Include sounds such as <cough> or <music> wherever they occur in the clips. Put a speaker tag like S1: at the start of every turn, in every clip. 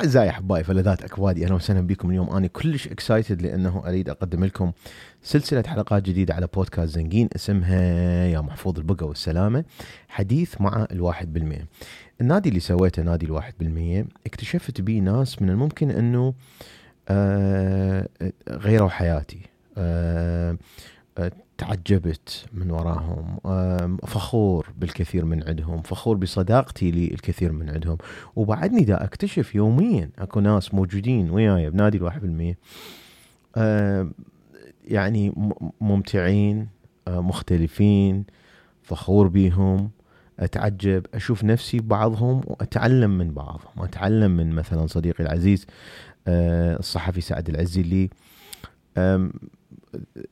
S1: اعزائي احبائي فلذات اكبادي أهلا وسهلا بكم اليوم. أنا كلش اكسايتد لأنه أريد أقدم لكم سلسلة حلقات جديدة على بودكاست زنقين اسمها يا محفوظ البقى والسلامة حديث مع الواحد بالمئة النادي اللي سويته نادي الواحد بالمئة اكتشفت بيه ناس من الممكن أنه آه غيروا حياتي. آه آه تعجبت من وراهم. فخور بالكثير من عندهم فخور بصداقتي للكثير من عندهم. وبعدني دا أكتشف يوميا أكو ناس موجودين وياي بنادي الواحد بالمية. يعني ممتعين آه، مختلفين فخور بيهم أتعجب أشوف نفسي ببعضهم وأتعلم من بعضهم. أتعلم من مثلا صديقي العزيز آه، الصحفي سعد العزي اللي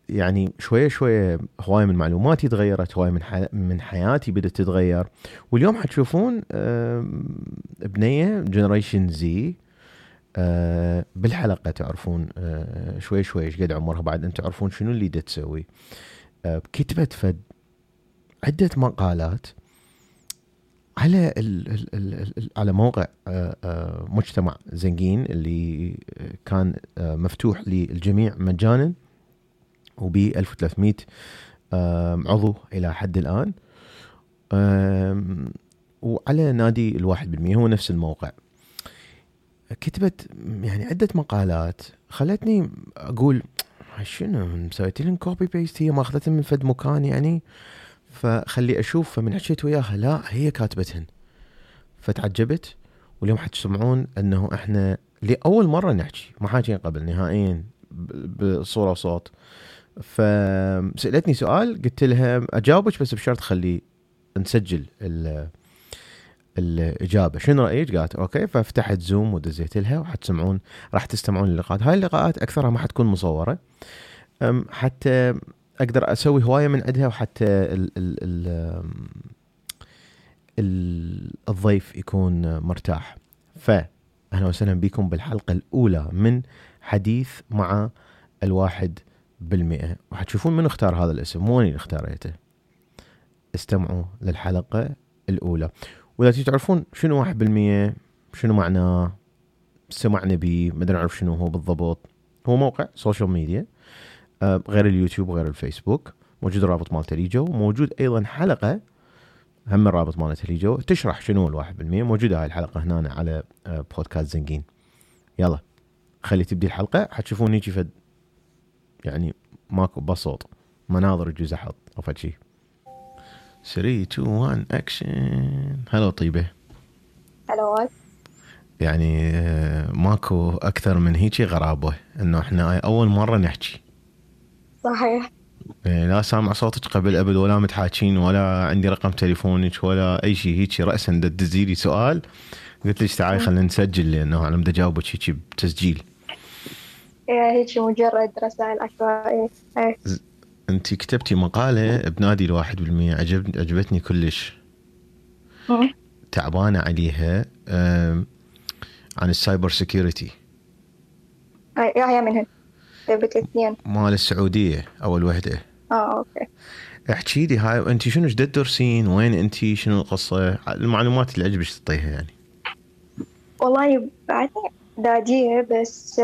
S1: يعني شوية شوية هواية من معلوماتي تغيرت هواية من حي... من حياتي بدأت تتغير. واليوم حتشوفون آم، بنيه جنريشن زي بالحلقة تعرفون آه، شوي شوي إيش قد عمرها بعد أنت تعرفون شنو اللي تسوي. آه، كتبت فد عدة مقالات على ال ال ال على موقع آه، آه، مجتمع زنقين اللي آه، كان آه، مفتوح للجميع مجانا. وب 1300 آم، عضو إلى حد الآن. وعلى نادي الواحد بالمية هو نفس الموقع. كتبت يعني عدة مقالات خلتني أقول شنو مسويت لهم copy paste هي ماخذتهم من فد مكان يعني. فخلي أشوف فمن حكيت وياها لا هي كاتبتهن. فتعجبت واليوم حتسمعون أنه إحنا لأول مرة نحكي ما حاكين قبل نهائيا بصورة وصوت. فسألتني سؤال قلت لها أجاوبك بس بشرط خلي نسجل ال الإجابة. شنو رأيك؟ قالت okay ففتحت زوم ودزيت لها وحتسمعون راح تستمعون للقاءات. هاي اللقاءات أكثرها ما حتكون مصورة. حتى أقدر أسوي هواية من عندها وحتى ال ال ال الضيف يكون مرتاح. فاهلا وسهلا بكم بالحلقة الأولى من حديث مع الواحد بالمئة. وحتشوفون من اختار هذا الاسم. مو اللي اختاريته. استمعوا للحلقة الأولى. وإذا تعرفون شنو واحد بالمئة شنو معناه سمعنا به ما نعرف شنو هو بالضبط. هو موقع social media آه، غير اليوتيوب وغير الفيسبوك. موجود الرابط مال تليجو موجود أيضا حلقة هم الرابط مال تليجو تشرح شنو الواحد بالمئة. موجودة هاي الحلقة هنا على آه، بودكاست زنقين. يلا خلي تبدي الحلقة. حتشوفون هيجي فد يعني ماكو بصوت مناظر يجوز أحط أو فد شي. 3 2 1 اكشن هلا طيبة.
S2: حلوات
S1: يعني آه، ماكو أكثر من هيجي غرابة إنه إحنا أول مرة نحكي.
S2: صحيح.
S1: يعني لا سامع صوتك قبل ابد ولا متحاكين ولا عندي رقم تليفونك ولا أي شيء هيجي راسا دا تدزي لي سؤال. قلت لك تعالي خلينا نسجل لأنه أنا بدي أجاوبك هيجي بتسجيل.
S2: هيك مجرد رسائل عشوائية إيه.
S1: أنت كتبتي مقالة بنادي الواحد بالمية. عجب عجبتني كلش.
S2: مم.
S1: تعبانة عليها عن ال cyber
S2: security. هي منهن جبت اثنين.
S1: مال السعودية أول وحدة.
S2: آه okay.
S1: احكي لي هاي أنت شنو إيش تدرسين وين أنت؟ شنو القصة؟ المعلومات اللي عجبك تعطيها يعني.
S2: والله بعدني دادية بس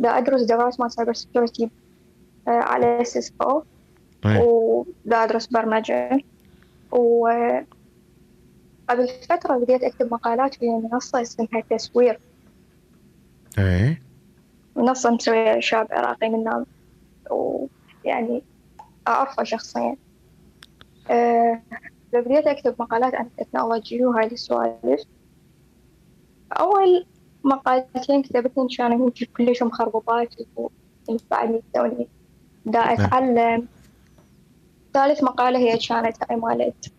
S2: أدرس دراسة مال cyber security على سيسكو. أدرس برمجة. و قبل فترة بديت أكتب مقالات في منصة اسمها تسوير.
S1: إيه
S2: منصة مسوية شاب عراقي منا ويعني أعرفه شخصيا. أه بديت أكتب مقالات عن التكنولوجي وهاي السوالف. أول مقالتين كتبتهم كانوا كلش مخربطات وبعدني توني دا أتعلم ثالث مقالة هي كانت هاي مالت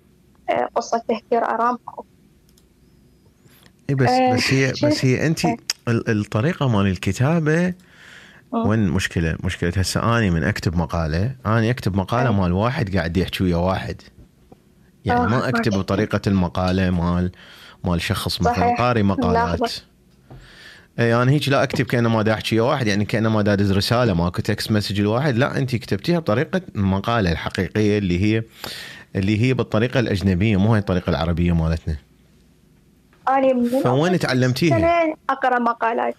S2: آه، قصة تهكير أرامكو
S1: اي بس
S2: آه،
S1: بس هي. بس هي أنت
S2: آه.
S1: ال- الطريقة مال الكتابة
S2: مم.
S1: وين المشكلة؟ مشكلة هسه أني من أكتب مقالة أني أكتب مقالة
S2: أي.
S1: مال واحد قاعد يحكي ويا واحد يعني
S2: آه،
S1: ما أكتب
S2: okay.
S1: بطريقه المقالة مال مال شخص مثلا. قاري مقالات. اي أنا هيك لا أكتب كانما دا احكي واحد يعني كانما دا ادز رسالة ماكو text message لواحد. لا انت كتبتيها بطريقة المقالة الحقيقية اللي هي اللي هي بالطريقة الأجنبية مو هي الطريقة العربية مالتنا.
S2: من
S1: فوين تعلمتيها؟
S2: سنة أقرأ مقالات.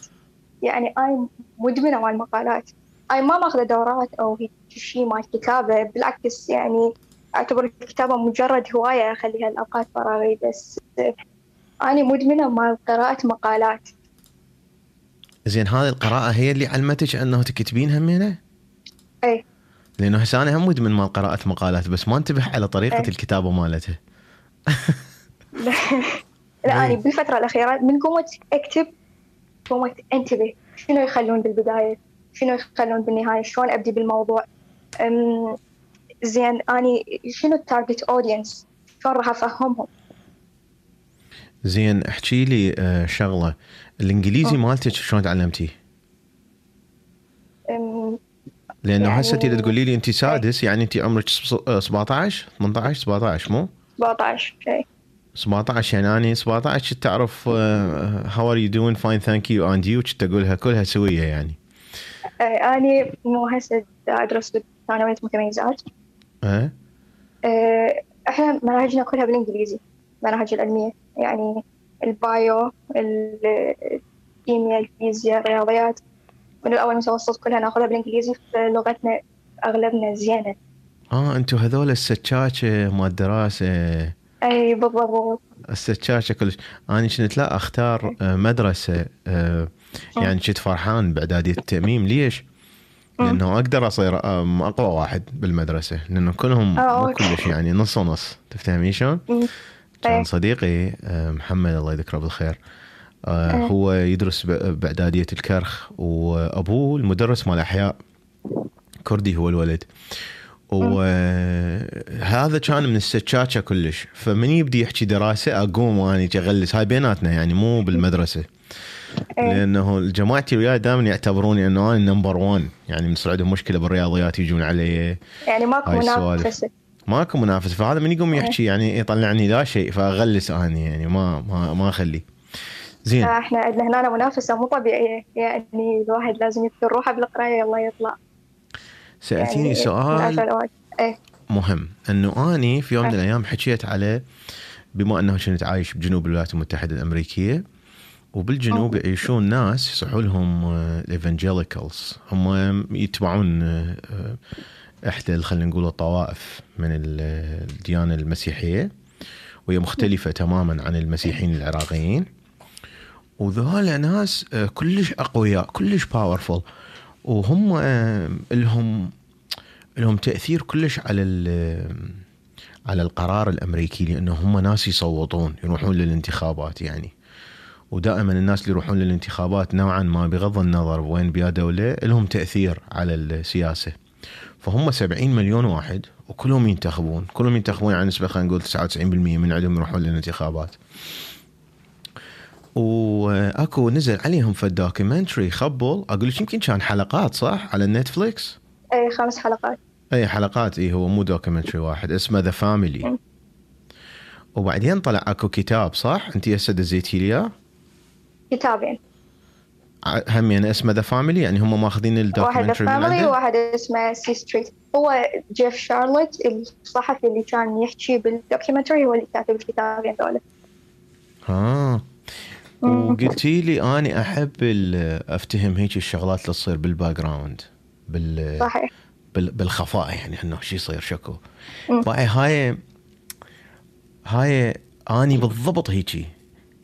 S2: يعني أنا مدمنة مع المقالات. أنا ما ماخذة دورات أو هيك شيء مع الكتابة بالعكس يعني أعتبر الكتابة مجرد هواية أخليها الأوقات فراغي. بس أنا مدمنة مع قراءة مقالات.
S1: زين هذه القراءة هي اللي علمتك أنه تكتبين همينة؟
S2: أي
S1: لأنه هسه أنا هم مدمن مال قراءة مقالات بس ما انتبه على طريقة
S2: أي.
S1: الكتابة مالتها.
S2: لا
S1: أي.
S2: أنا بالفترة الأخيرة من ورا أكتب قمت أنتبه شنو يخلون بالبداية شنو يخلون بالنهاية شلون أبدي بالموضوع زين أني شنو ال target audience شلون راح أفهمهم
S1: زين احكي لي آه، شغلة.
S2: الإنجليزي.
S1: مالتك شلون تعلمتيه؟ لأنه
S2: يعني-
S1: هسه تريد تقولي لي انت سادس يعني انت عمرك ص- آه، 17 18 17 مو؟
S2: 17 شيء
S1: 17 يعني أني 17 كنت تعرف how are you doing fine thank you and you كنت أقولها كلها سوية يعني.
S2: أني مو هسه دا أدرس بثانوية متميزات
S1: ها؟
S2: أه، إحنا مناهجنا كلها بالإنجليزي مناهج العلمية. يعني ال bio ال- الكيمياء الفيزياء الرياضيات. من الأول متوسط كلها نأخذها بالإنجليزي فلغتنا أغلبنا زينة.
S1: آه أنتم هذول السكاكه مال الدراسه
S2: أي بالضبط.
S1: السكاكه كلش. أنا كنت لا أختار آه، مدرسة آه، يعني كنت فرحان باعداديه التأميم. ليش؟ لأنه أقدر أصير أقوى واحد بالمدرسة. لأنه كلهم
S2: آه،
S1: مو. كلش يعني نص ونص. تفهمي شلون؟ كان
S2: إيه.
S1: صديقي آه، محمد الله يذكره بالخير آه،
S2: إيه.
S1: هو يدرس بأعدادية الكرخ وأبوه المدرس مال أحياء كردي هو الولد وهذا كان من السكاكه كلش فمن يبدي يحكي دراسة أقوم واني اغلس هاي بيناتنا يعني مو بالمدرسة
S2: إيه.
S1: لأنه جماعتي وياي دائما يعتبروني إنه أنا نمبر 1 يعني من عندهم مشكلة بالرياضيات يجون علي
S2: يعني ماكو. منافسة
S1: ماكو منافسة. فهذا من يقوم يحكي يعني يطلعني لا شيء فاغلس اني يعني ما ما ما اخلي زين.
S2: إحنا عندنا هنا منافسة مو طبيعية. يعني الواحد لازم يذكر روحه بالقراية يلا يطلع.
S1: سألتيني
S2: يعني
S1: سؤال.
S2: إيه.
S1: مهم. إنه أني في يوم من
S2: أه.
S1: الأيام حكيت على بما أنه كنت عايش بجنوب الولايات المتحدة الأمريكية وبالجنوب يعيشون ناس يصحوا لهم الايفنجيليكالز هم يتبعون آه، آه، إحدى خلينا نقول الطوائف من ال- الديانة المسيحية وهي مختلفة تماما عن المسيحيين العراقيين. وذولا ناس آه، كلش أقوياء كلش باورفul وهم آه، لهم لهم تأثير كلش على ال- على القرار الأمريكي لأنه هم ناس يصوتون يروحون للانتخابات يعني. ودائما الناس اللي يروحون للانتخابات نوعا ما بغض النظر وين بيا دولة لهم تأثير على السياسة. فهم 70 مليون واحد وكلهم ينتخبون. كلهم ينتخبون على نسبة خلينا نقول 99% من عندهم يروحون للانتخابات. وأكو نزل عليهم في ال documentary خبل أقول لك يمكن كان حلقات صح؟ على النتفليكس
S2: إيه خمس حلقات.
S1: اي حلقات. اي هو مو documentary واحد اسمه The Family
S2: مم.
S1: وبعدين طلع أكو كتاب صح؟ أنت هسه دزيتي لي إياه؟
S2: كتابين.
S1: هم يعني اسمه The Family يعني هم ماخذين
S2: واحد
S1: ال documentary من
S2: family
S1: عنده.
S2: وواحد اسمه C Street هو جيف شارلوت الصحفي اللي كان يحكي بال documentary هو اللي كاتب الكتابين دول
S1: ها.
S2: مم.
S1: وقلتي لي اني أحب أفتهم هيك الشغلات اللي تصير بال background بال
S2: صحيح.
S1: بال- بالخفاء يعني إنه شو يصير شكو. باي هاي هاي أني بالضبط هيجي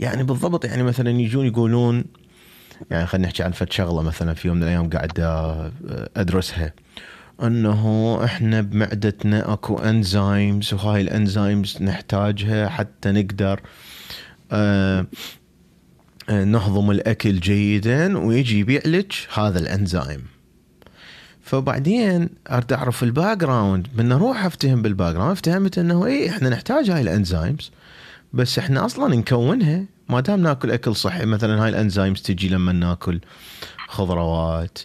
S1: يعني بالضبط يعني مثلا يجون يقولون يعني خلينا نحكي عن فد شغلة مثلا في يوم من الأيام قاعد أ- أدرسها. أنه إحنا بمعدتنا أكو enzymes وهاي ال enzymes نحتاجها حتى نقدر آه آه، نهضم الأكل جيدا ويجي يبيع لك هذا الانزيم فبعدين اريد أعرف ال background من أروح أفتهم بال background افتهمت إنه اي إحنا نحتاج هاي ال enzymes بس إحنا أصلا نكونها. ما دام ناكل أكل صحي مثلا هاي ال enzymes تجي لما ناكل خضروات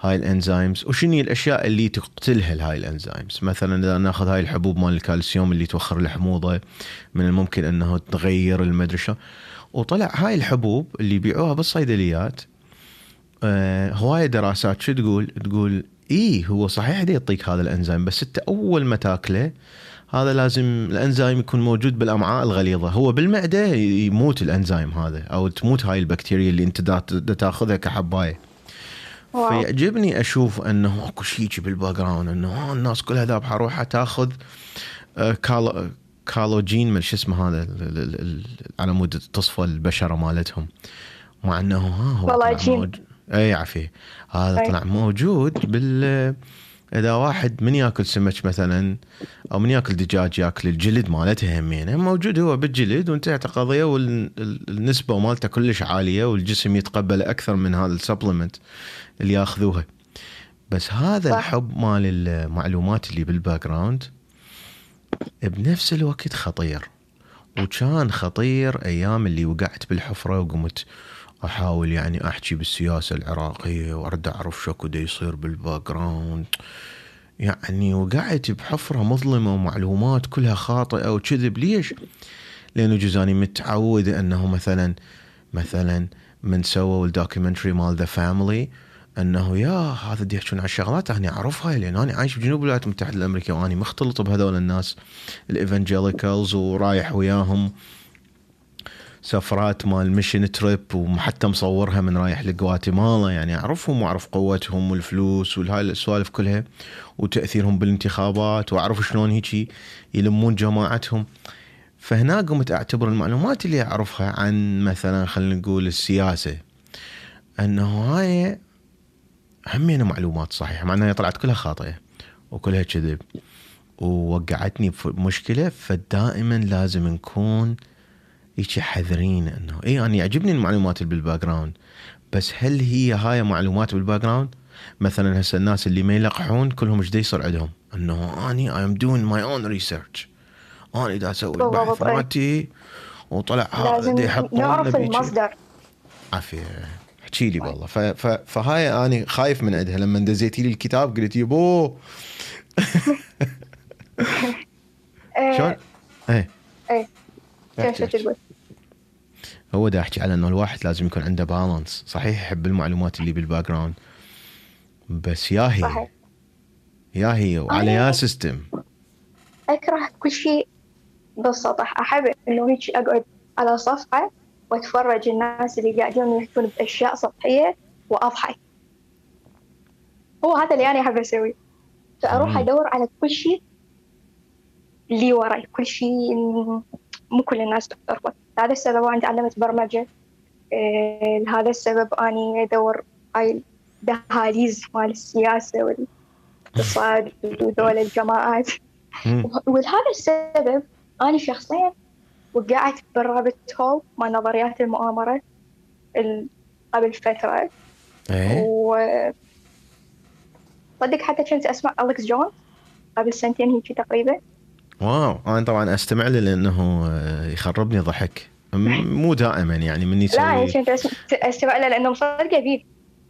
S1: هاي ال enzymes وشنو الأشياء اللي تقتلها هاي ال enzymes مثلا إذا ناخذ هاي الحبوب مال الكالسيوم اللي توخر الحموضه من الممكن إنه تغير المدري شو وطلع هاي الحبوب اللي يبيعوها بالصيدليات آه هواية دراسات شو تقول؟ تقول اي هو صحيح دي يعطيك هذا الإنزيم بس أنت أول ما تاكله هذا لازم الانزيم يكون موجود بالامعاء الغليظة هو بالمعدة يموت الانزيم هذا أو تموت هاي البكتيريا اللي انت دا تاخذها
S2: كحباية.
S1: فيعجبني أشوف إنه أكو شيء بال background إنه ها الناس كلها ذابحه روحها تاخذ آه، كالو كولاجين من شو اسمه هذا على مود تصفى البشرة مالتهم مع إنه ها هو طلع
S2: كولاجين.
S1: موج- اي عافيه هذا
S2: أي.
S1: طلع موجود بال إذا واحد من ياكل سمك مثلا أو من ياكل دجاج ياكل الجلد مالته همينه موجود هو بالجلد وانتهت القضية والنسبة مالته كلش عالية والجسم يتقبل أكثر من هذا ال supplement اللي ياخذوها بس هذا
S2: صح.
S1: الحب مال المعلومات اللي بال background بنفس الوقت خطير وكان خطير أيام اللي وقعت بالحفرة وقمت أحاول يعني أحكي بالسياسة العراقية وأرد أعرف شو دا يصير بال background يعني وقعت بحفرة مظلمة ومعلومات كلها خاطئة وكذب. ليش؟ لأنه جزاني متعود أنه مثلا مثلا من سووا ال documentary مال The Family أنه يا هذا دي يحكون عن شغلات أنا أعرفها لأن أنا عايش بجنوب الولايات المتحدة الأمريكية واني مختلط بهذول الناس ال evangelicals ورايح وياهم. سفرات مال mission trip وحتى مصورها من رايح لغواتيمالا يعني أعرفهم وأعرف قوتهم والفلوس وهاي السوالف كلها وتأثيرهم بالانتخابات وأعرف شلون هيجي يلمون جماعتهم. فهنا قمت أعتبر المعلومات اللي أعرفها عن مثلا خلينا نقول السياسة انه هاي همينه معلومات صحيحة مع إنها طلعت كلها خاطئة وكلها كذب ووقعتني في مشكلة فدائما لازم نكون هيك حذرين إنه اي أنا يعجبني المعلومات اللي بال background بس هل هي هاي معلومات بال background؟ مثلا هسه الناس اللي ما يلقحون كلهم إيش يصير عندهم؟ إنه أني I am doing my own research أنا دا
S2: أسوي
S1: البحث. مالتي وطلع هذا دا يحطون
S2: نعرف. المصدر
S1: عافية احكي لي والله. فهاي أنا خايف من عندها لما دزيتي لي الكتاب قلت يبو <laughs> شلون؟ إيه
S2: إيه شو
S1: أحكي،
S2: شو. تقول
S1: هو دا احكي على إنه الواحد لازم يكون عنده balance صحيح يحب المعلومات اللي بال background بس يا هي.
S2: صحيح.
S1: يا هي وعلى يا system
S2: أكره كل شيء بالسطح أحب إنه هيك أقعد على صفحة وأتفرج الناس اللي قاعدين يحكون بأشياء سطحيه وأضحك. هو هذا اللي أنا أحب أسويه. فأروح
S1: مم.
S2: أدور على كل شيء اللي وراي. كل شيء مو كل الناس تعرفه هذا السبب أنا تعلمت برمجة. إيه لهذا السبب أني أدور هاي الدهاليز مال السياسة والإقتصاد وذول الجماعات. ولهذا السبب أنا شخصيا وقعت بالرابط هول مال نظريات المؤامرة ال- قبل فترة.
S1: إيه.
S2: و صدق حتى كنت أسمع أليكس جون قبل سنتين هيك تقريبا.
S1: واو أنا طبعا أستمع له لأنه آه، يخربني ضحك مو دائما يعني مني
S2: لا
S1: يسوي
S2: كنت أستمع له لأنه مصدقة فيه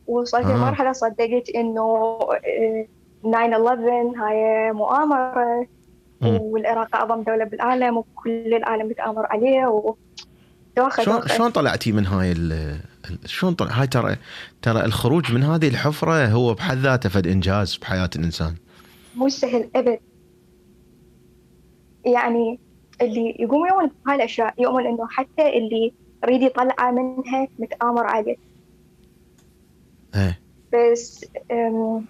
S2: وصلت
S1: آه.
S2: لمرحلة صدقت إنه آه، 9/11 هاي مؤامرة
S1: مم.
S2: والعراق أعظم دولة بالعالم وكل العالم بيتآمر عليه و
S1: شلون. شلون طلعتي من هاي ال- شلون طلع هاي ترى ترى الخروج من هذه الحفرة هو بحد ذاته فد إنجاز بحياة الإنسان
S2: مو سهل أبد يعني اللي يقوم يؤمن بهاي الأشياء يؤمن إنه حتى اللي يريد يطلعه منها متآمر عليه
S1: إيه.
S2: بس أم،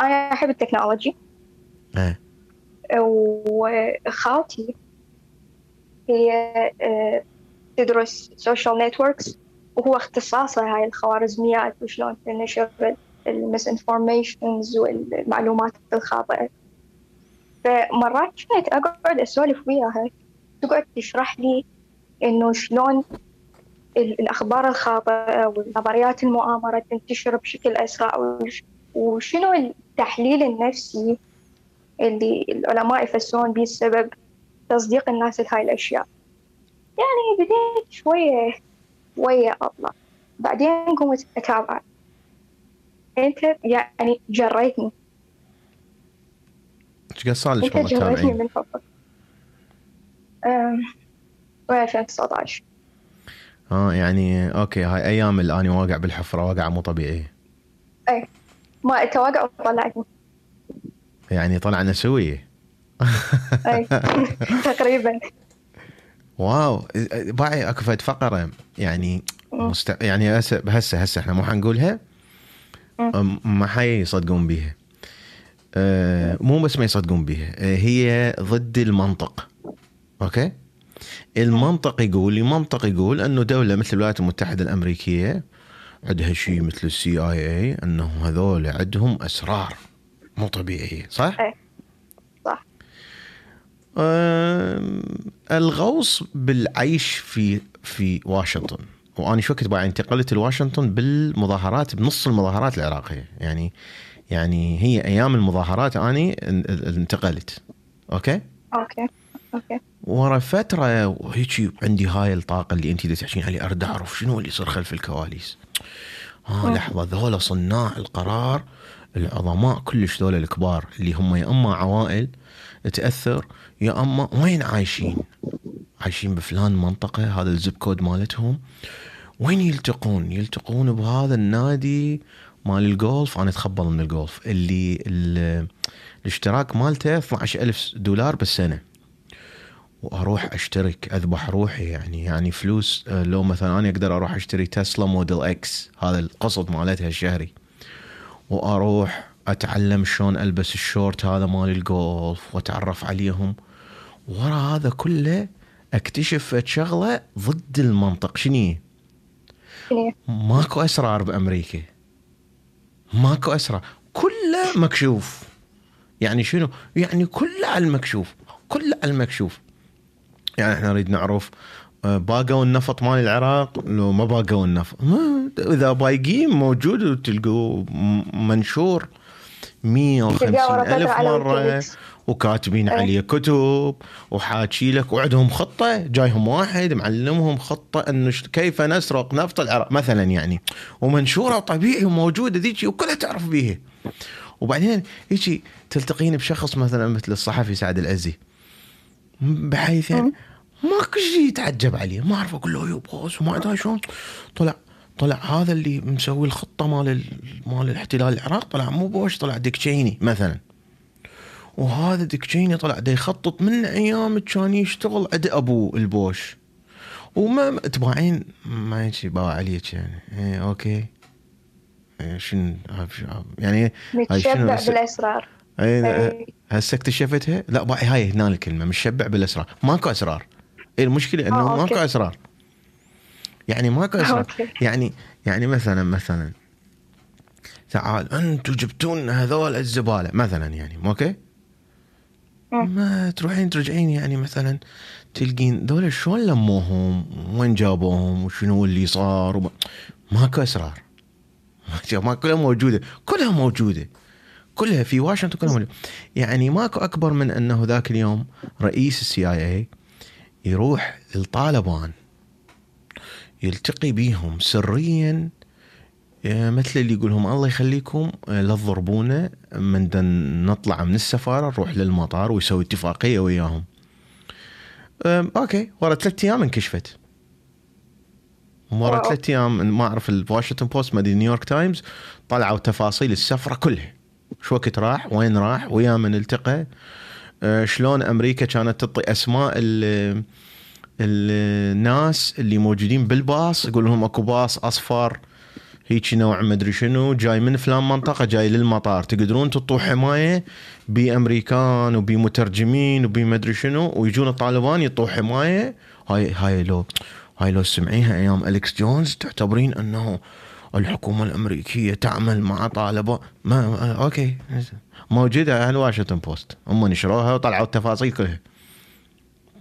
S2: أنا أحب التكنولوجي.
S1: إيه.
S2: وخالتي هي أه، تدرس social networks وهو اختصاصها هاي الخوارزميات وشلون تنشر ال misinformations والمعلومات الخاطئة. فمرات كنت أقعد أسولف وياها. تقعد تشرح لي إنه شلون ال- الأخبار الخاطئة والنظريات المؤامرة تنتشر بشكل أسرع وش- وشنو التحليل النفسي اللي العلماء يفسرون به السبب تصديق الناس لهاي الأشياء. يعني بديت شوية شوية أطلع. بعدين قمت أتابع. أنت يعني جريتني.
S1: إيش قد صار لك والله تتابعين؟
S2: من أم، و 2019
S1: آه يعني أوكي هاي أيام اللي أنا واقع بالحفرة واقعة مو طبيعية.
S2: ما التواقع طلعتني
S1: يعني طلعنا سويه
S2: أي. <laughs> تقريبا.
S1: wow باعي أكو فد فقرة يعني مست... يعني هسه هسه إحنا مو حنقولها؟ ما حيصدقون بيها. مو بس ما يصدقون بيها أه هي ضد المنطق. أوكي؟ المنطق يقول المنطق يقول إنه دولة مثل الولايات المتحدة الأمريكية عندها شيء مثل السي آي إي انه هذول عندهم أسرار مو طبيعية صح؟
S2: إيه. صح.
S1: آم، الغوص بالعيش في في واشنطن. وأنا شو بعد انتقلت لواشنطن بالمظاهرات بنص المظاهرات العراقية. يعني يعني هي أيام المظاهرات أني إن- انتقلت. أوكي؟
S2: أوكي. أوكي.
S1: ورا فترة وهيك عندي هاي الطاقة اللي انت تحكين عليه اريد أعرف شنو اللي يصير خلف الكواليس. ها لحظة ذولا صناع القرار العظماء كلش ذولا الكبار اللي هم يا أما عوائل تأثر يا أما وين عايشين؟ عايشين بفلان منطقة هذا ال zip code مالتهم. وين يلتقون؟ يلتقون بهذا النادي مال الجولف أنا اتخبل من الجولف. اللي ال- الاشتراك مالته 12000 دولار بالسنة. وأروح أشترك أذبح روحي يعني يعني فلوس. آه، لو مثلا أنا أقدر أروح أشتري تسلا موديل إكس هذا القسط مالتها الشهري. وأروح أتعلم شلون ألبس الشورت هذا مال الجولف وأتعرف عليهم. ورا هذا كله أكتشف شغلة ضد المنطق؟ شنو ماكو أسرار بأمريكا. ماكو اسرار كله مكشوف. يعني شنو؟ يعني كله على المكشوف. كله على المكشوف. يعني إحنا نريد نعرف آه، باقوا النفط مال العراق؟ لو ما باقوا النفط. إذا بايقين موجود وتلقوا م- منشور. 150
S2: تلقاه ورا فترة
S1: ألف مرة. وكاتبين
S2: إيه.
S1: عليه كتب وحاكي لك وعندهم خطة جايهم واحد معلمهم خطة إنه ش- كيف نسرق نفط العراق مثلا يعني. ومنشورة طبيعي وموجودة ذيك وكلها تعرف بيها. وبعدين هيك تلتقين بشخص مثلا مثل الصحفي سعد العزي. بحيث يعني ماكو شيء يتعجب عليه ما أعرف أقول له يا بوس وما أدري شلون. طلع طلع هذا اللي مسوي الخطة مال ال- مال الاحتلال العراق طلع مو بوش طلع ديك تشيني مثلا. وهذا ديك تشيني طلع دا يخطط من أيام كان يشتغل عند ابوه البوش. وما تباعين ما يجي باع عليك يعني. إيه أوكي. إيه شنو يعني هاي شنو
S2: متشبع
S1: هسه-
S2: بالأسرار.
S1: اي
S2: إيه.
S1: هسه اكتشفتها؟ لا باي هاي هنا الكلمة مشبع بالأسرار. ماكو أسرار. إيه المشكلة إنه
S2: آه،
S1: ماكو. أسرار. يعني اسرار
S2: أوكي.
S1: يعني يعني مثلا مثلا تعال أنتم جبتوا لنا هذول الزبالة مثلا يعني أوكي؟
S2: مم.
S1: ما تروحين ترجعين يعني مثلا تلقين دول شلون لموهم؟ وين جابوهم؟ وشنو اللي صار؟ وما ماكو اسرار <laughs> ما كلها موجودة. كلها موجودة. كلها في واشنطن كلها موجودة. يعني ماكو أكبر من أنه ذاك اليوم رئيس ال CIA يروح للطالبان يلتقي بيهم سريا آه، مثل اللي يقول لهم الله يخليكم آه، لا تضربونا من نطلع من السفارة نروح للمطار ويسوي اتفاقية وياهم. أوكي ورا ثلاث أيام انكشفت. ورا. ثلاث أيام ما أعرف الواشنطن بوست ما أدري نيويورك تايمز طلعوا تفاصيل السفرة كلها. شو وقت راح؟ وين راح؟ ويا من التقى؟ آه، شلون أمريكا كانت تعطي أسماء ال- الناس اللي موجودين بالباص يقول لهم اكو باص اصفر هيك نوع مدري شنو جاي من فلان منطقة جاي للمطار. تقدرون تطوا حماية بأمريكان وبمترجمين وبمدري شنو ويجون الطالبان يطوا حماية. هاي هاي لو هاي لو سمعيها أيام أليكس جونز تعتبرين أنه الحكومة الأمريكية تعمل مع طالبان. ما ما- أوكي. موجودة على الواشنطن بوست. هم نشروها وطلعوا التفاصيل كلها.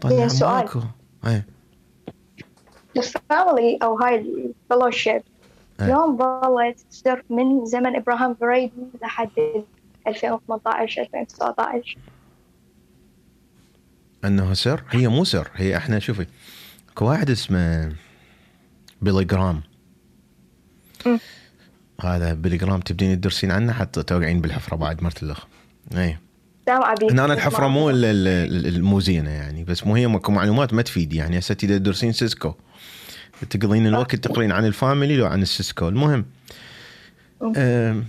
S1: طلع
S2: زين، سؤال.
S1: ماكو. إيه
S2: ال family أو هاي
S1: إيه.
S2: يوم ظلت تصير من زمن إبراهام بريدي لحد 2018 2019
S1: أنه سر؟ هي مو سر. هي إحنا شوفي اكو واحد اسمه بيلي جرام. هذا بيلي جرام تبدين تدرسين عنه حتى توقعين بالحفرة بعد مرت الأخ. أي.
S2: سامعة بيك
S1: هنا الحفرة مو ال- الموزينة يعني بس مو هي ماكو معلومات ما تفيد يعني. هسه تقدر تدرسين سيسكو. تقضين الوقت تقرين عن ال family لو عن السيسكو. المهم. آم،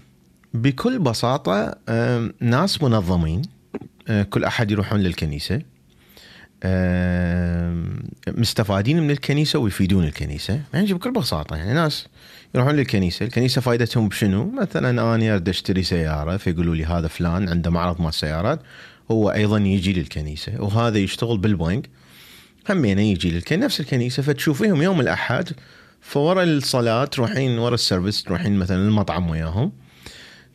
S1: بكل بساطة آم، ناس منظمين آه، كل أحد يروحون للكنيسة. مستفادين من الكنيسة ويفيدون الكنيسة يعني بكل بساطة يعني ناس يروحون للكنيسة، الكنيسة فائدتهم بشنو؟ مثلا أنا أريد أشتري سيارة فيقولوا لي هذا فلان عنده معرض مال السيارات هو أيضا يجي للكنيسة وهذا يشتغل بالبنك همينه يجي للكنيسه نفس الكنيسة فتشوفيهم يوم الأحد فورا الصلاة تروحين ورا ال service تروحين مثلا المطعم وياهم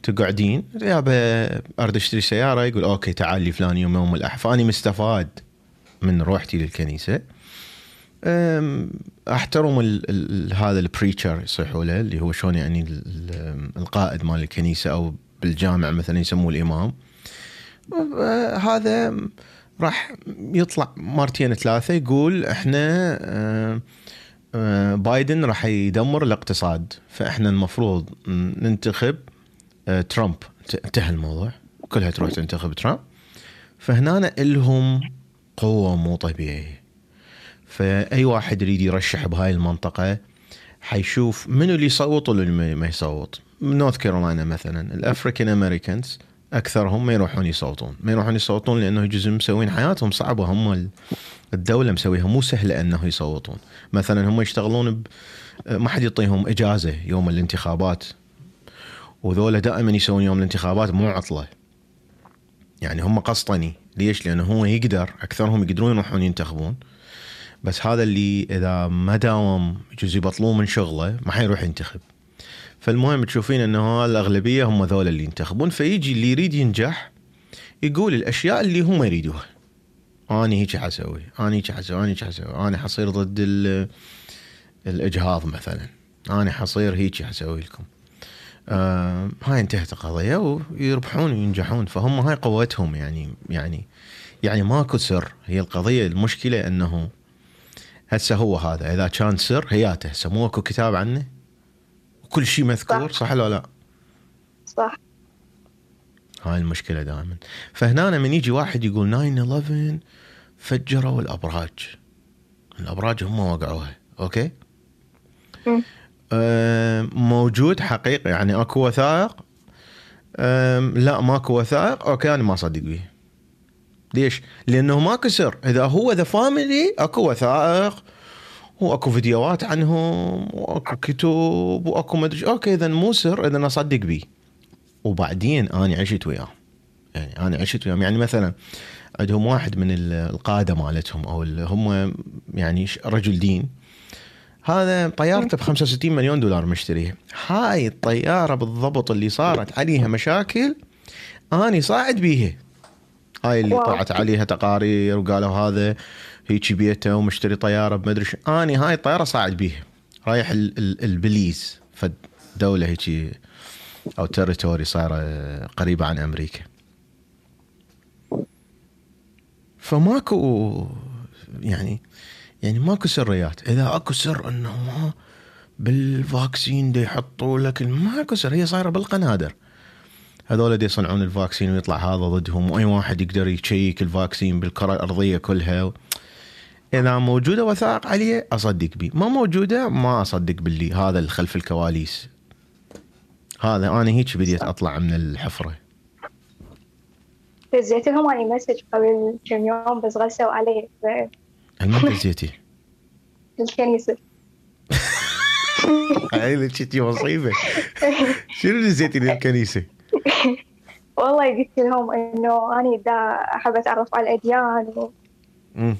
S1: تقعدين يابا أريد أشتري سيارة يقول أوكي تعال لي فلان يوم يوم الأحد فأني مستفاد من روحتي للكنيسة. أحترم ال ال هذا ال preacher يصيحوا له اللي هو شلون يعني ال- ال- القائد مال الكنيسة أو بالجامع مثلا يسموه الإمام. أه، هذا راح يطلع مرتين ثلاثة يقول إحنا أه، أه، بايدن راح يدمر الاقتصاد فإحنا المفروض ننتخب ترامب. انتهى الموضوع. كلها تروح تنتخب ترامب. فهنا لهم قوة مو طبيعيه فأي واحد يريد يرشح بهاي المنطقة حيشوف منو اللي يصوت واللي ما- يصوت. نورث كارولاينا مثلا. ال African Americans أكثرهم ما يروحون يصوتون. ما يروحون يصوتون لأنه جزء مسوين حياتهم صعبة. هم ال- الدولة مسويها. مو سهله أنه يصوتون. مثلا هم يشتغلون ب... ما حد يعطيهم إجازة يوم الانتخابات. وذولا دائما يسوون يوم الانتخابات. مو عطلة. يعني هم قسطني ليش؟ لأنه هو يقدر اكثرهم يقدرون يروحون ينتخبون. بس هذا اللي إذا ما داوم يجوز يبطلوه من شغله ما حيروح ينتخب. فالمهم تشوفين إنه الأغلبية هم ذولا اللي ينتخبون. فيجي اللي يريد ينجح يقول الأشياء اللي هم يريدوها. أنا هيك حسوي أنا هيك حسوي أنا هيك حسوي. أنا حصير ضد ال- الإجهاض مثلا. أنا حصير هيك حسوي لكم. آه هاي انتهت القضية ويربحون وينجحون فهم هاي قوتهم يعني يعني يعني ماكو سر. هي القضية المشكلة إنه هسه هو هذا إذا كان سر هياته. هسه مو أكو كتاب عنه؟ وكل شيء مذكور
S2: صح.
S1: صح ولا لا؟
S2: صح.
S1: هاي المشكلة دائما. فهنا من يجي واحد يقول 9 11 فجروا الأبراج. الأبراج هم وقعوها أوكي؟
S2: مم.
S1: موجود حقيقي يعني أكو وثائق. لا ماكو وثائق. أوكي أنا ما اصدق بيه ليش؟ لأنه ماكو سر إذا هو The Family أكو وثائق وأكو فيديوهات عنهم وأكو كتب وأكو مدري. أوكي اذا مو سر إذا اصدق بيه وبعدين أنا عشت وياه يعني أنا عشت وياهم. يعني مثلا عندهم واحد من ال- القادة مالتهم أو هم يعني رجل دين. هذا طيارته ب 65 مليون دولار مشتريها هاي الطيارة بالضبط اللي صارت عليها مشاكل أني صاعد بيها. هاي اللي. طلعت عليها تقارير وقالوا هذا هيك بيته ومشتري طيارة بمدري شو. أني هاي الطيارة صاعد بيها. رايح ال- ال- البليز. فد دوله هيك أو territory صايره قريبه عن أمريكا. فماكو يعني يعني ماكو سريات إذا أكو سر إنه ما بال vaccine دي يحطوا لك ماكو سر. هي صايرة بالقنادر. هذول دي يصنعون ال vaccine ويطلع هذا ضدهم وأي واحد يقدر يشيك ال vaccine بالكرة الأرضية كلها. إذا موجودة وثائق عليه أصدق بيه ما موجودة ما أصدق باللي هذا اللي خلف الكواليس. هذا أنا هيك بديت أطلع من الحفرة.
S2: دزيت لهم اني مسج قبل كم يوم بس غسوا علي. في
S1: المادة زيتي.
S2: الكنيسة <laughs>
S1: هاي شتي مصيبه <laughs> شنو نزيتي للكنيسه؟
S2: والله قلت لهم إنه اني دا أحب أتعرف على الأديان
S1: مم.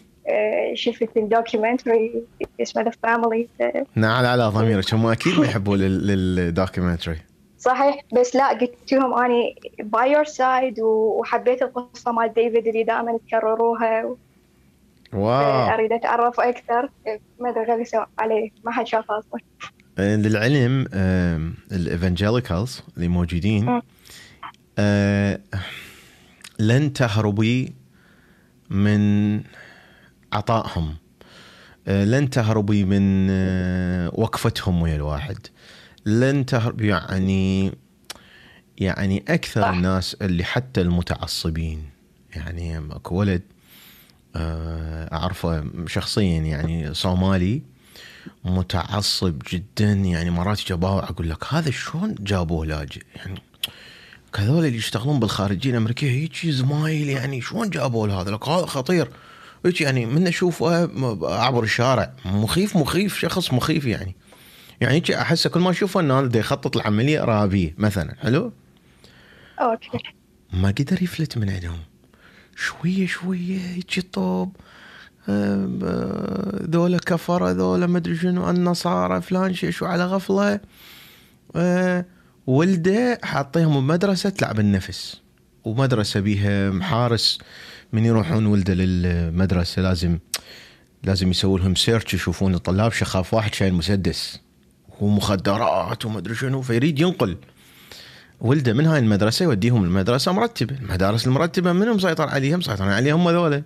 S2: وشفت ال documentary اسمه The Family
S1: نعل على ضميرك هم أكيد ما يحبوا لل- لل documentary.
S2: صحيح بس لا قلت لهم اني by your side وحبيت القصة مال ديفيد اللي دائما تكرروها
S1: واو.
S2: أريد أتعرف أكثر. ما أدري غلسوا عليه ما حد شافه أصلا.
S1: آه، للعلم ال evangelicals اللي موجودين. آه، لن تهربي من عطائهم. آه، لن تهربي من آه، وقفتهم ويا الواحد. لن تهرب يعني يعني
S2: أكثر.
S1: الناس اللي حتى المتعصبين. يعني أكو ولد اعرفه شخصيا يعني صومالي متعصب جدا يعني مرات جابوه أقول لك هذا شلون جابوه لاجئ يعني هذول اللي يشتغلون بالخارجية الأمريكية هيك زمايل يعني شلون جابوا له هذا لك هذا خطير. هيك يعني من أشوفه اعبر الشارع. مخيف مخيف شخص مخيف يعني. يعني هيك احسه كل ما أشوفه إنه هذا يخطط العملية إرهابية مثلا. حلو؟
S2: أوكي.
S1: ما قدر يفلت من عندهم. شوية شوية هيك طوب. ذولا كفرة ذولا ما أدري شنو النصارى فلان شيء شو على غفلة. أه ولده حاطيهم بمدرسة تلعب النفس. ومدرسة بيها محارس من يروحون ولده للمدرسة لازم لازم يسووا لهم search يشوفون الطلاب شخاف واحد شايل مسدس. ومخدرات وما أدري شنو فيريد ينقل. ولده من هاي المدرسة يوديهم المدرسة مرتبة، المدارس المرتبة منهم مسيطر عليها؟ مسيطرين عليهم هم ذولا.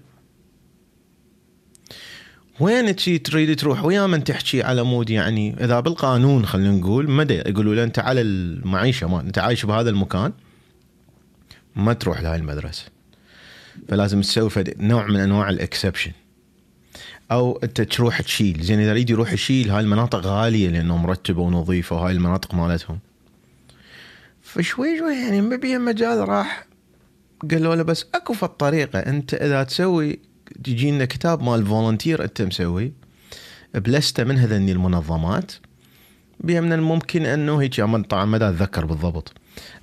S1: وين تشي تريد تروح؟ ويا من تحكي على مود يعني؟ إذا بالقانون خلينا نقول مدى يقولوا له أنت على المعيشة ما أنت عايش بهذا المكان ما تروح لهاي المدرسة. فلازم تسوي نوع من أنواع ال exception أو أنت تروح تشيل. زين إذا يريد يروح يشيل هاي المناطق غالية لأنه مرتبه ونظيفه وهاي المناطق مالتهم. فشوي شوي يعني ما بيها مجال راح قالوا له بس أكو في الطريقة أنت إذا تسوي تجي لنا كتاب مال volunteer أنت مسوي بلستة من هذني المنظمات بها من الممكن إنه هيك طبعا ما أتذكر بالضبط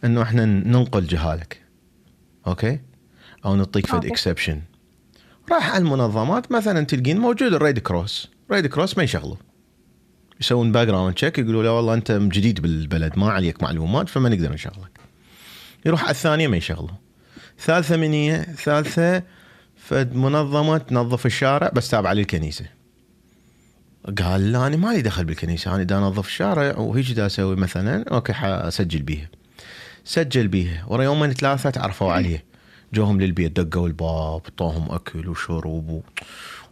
S1: إنه إحنا ننقل جهالك أوكي؟ أو نعطيك فد exception راح على المنظمات مثلا تلقين موجود ال Red Cross Red Cross ما يشغله. يسوون background check يقولوا له والله أنت جديد بالبلد ما عليك معلومات فما نقدر نشغلك. يروح على الثانية ما يشغله ثالثة من هي ثالثة فد منظمه تنظف الشارع بس تابعة للكنيسة. قال لا أنا مالي دخل بالكنيسة أنا دا أنظف الشارع وهيك دا أسوي مثلا أوكي حأسجل بيها. سجل بيها. ورا يومين ثلاثة تعرفوا عليه جوهم للبيت دقوا الباب طوهم أكل وشرب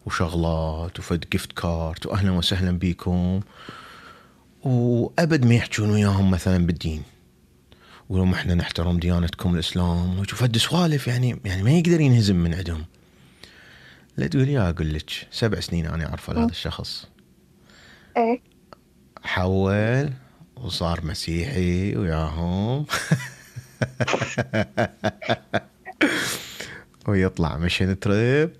S1: وشغلات وفد gift card واهلا وسهلا بيكم. وأبد ما يحجون وياهم مثلا بالدين. يقولون إحنا نحترم ديانتكم الإسلام. وفد سوالف يعني يعني ما يقدر ينهزم من عندهم. لا تقول يا أقول لك سبع سنين أنا اعرفه هذا الشخص.
S2: إيه.
S1: حول وصار مسيحي وياهم. <laughs> ويطلع مشن تريب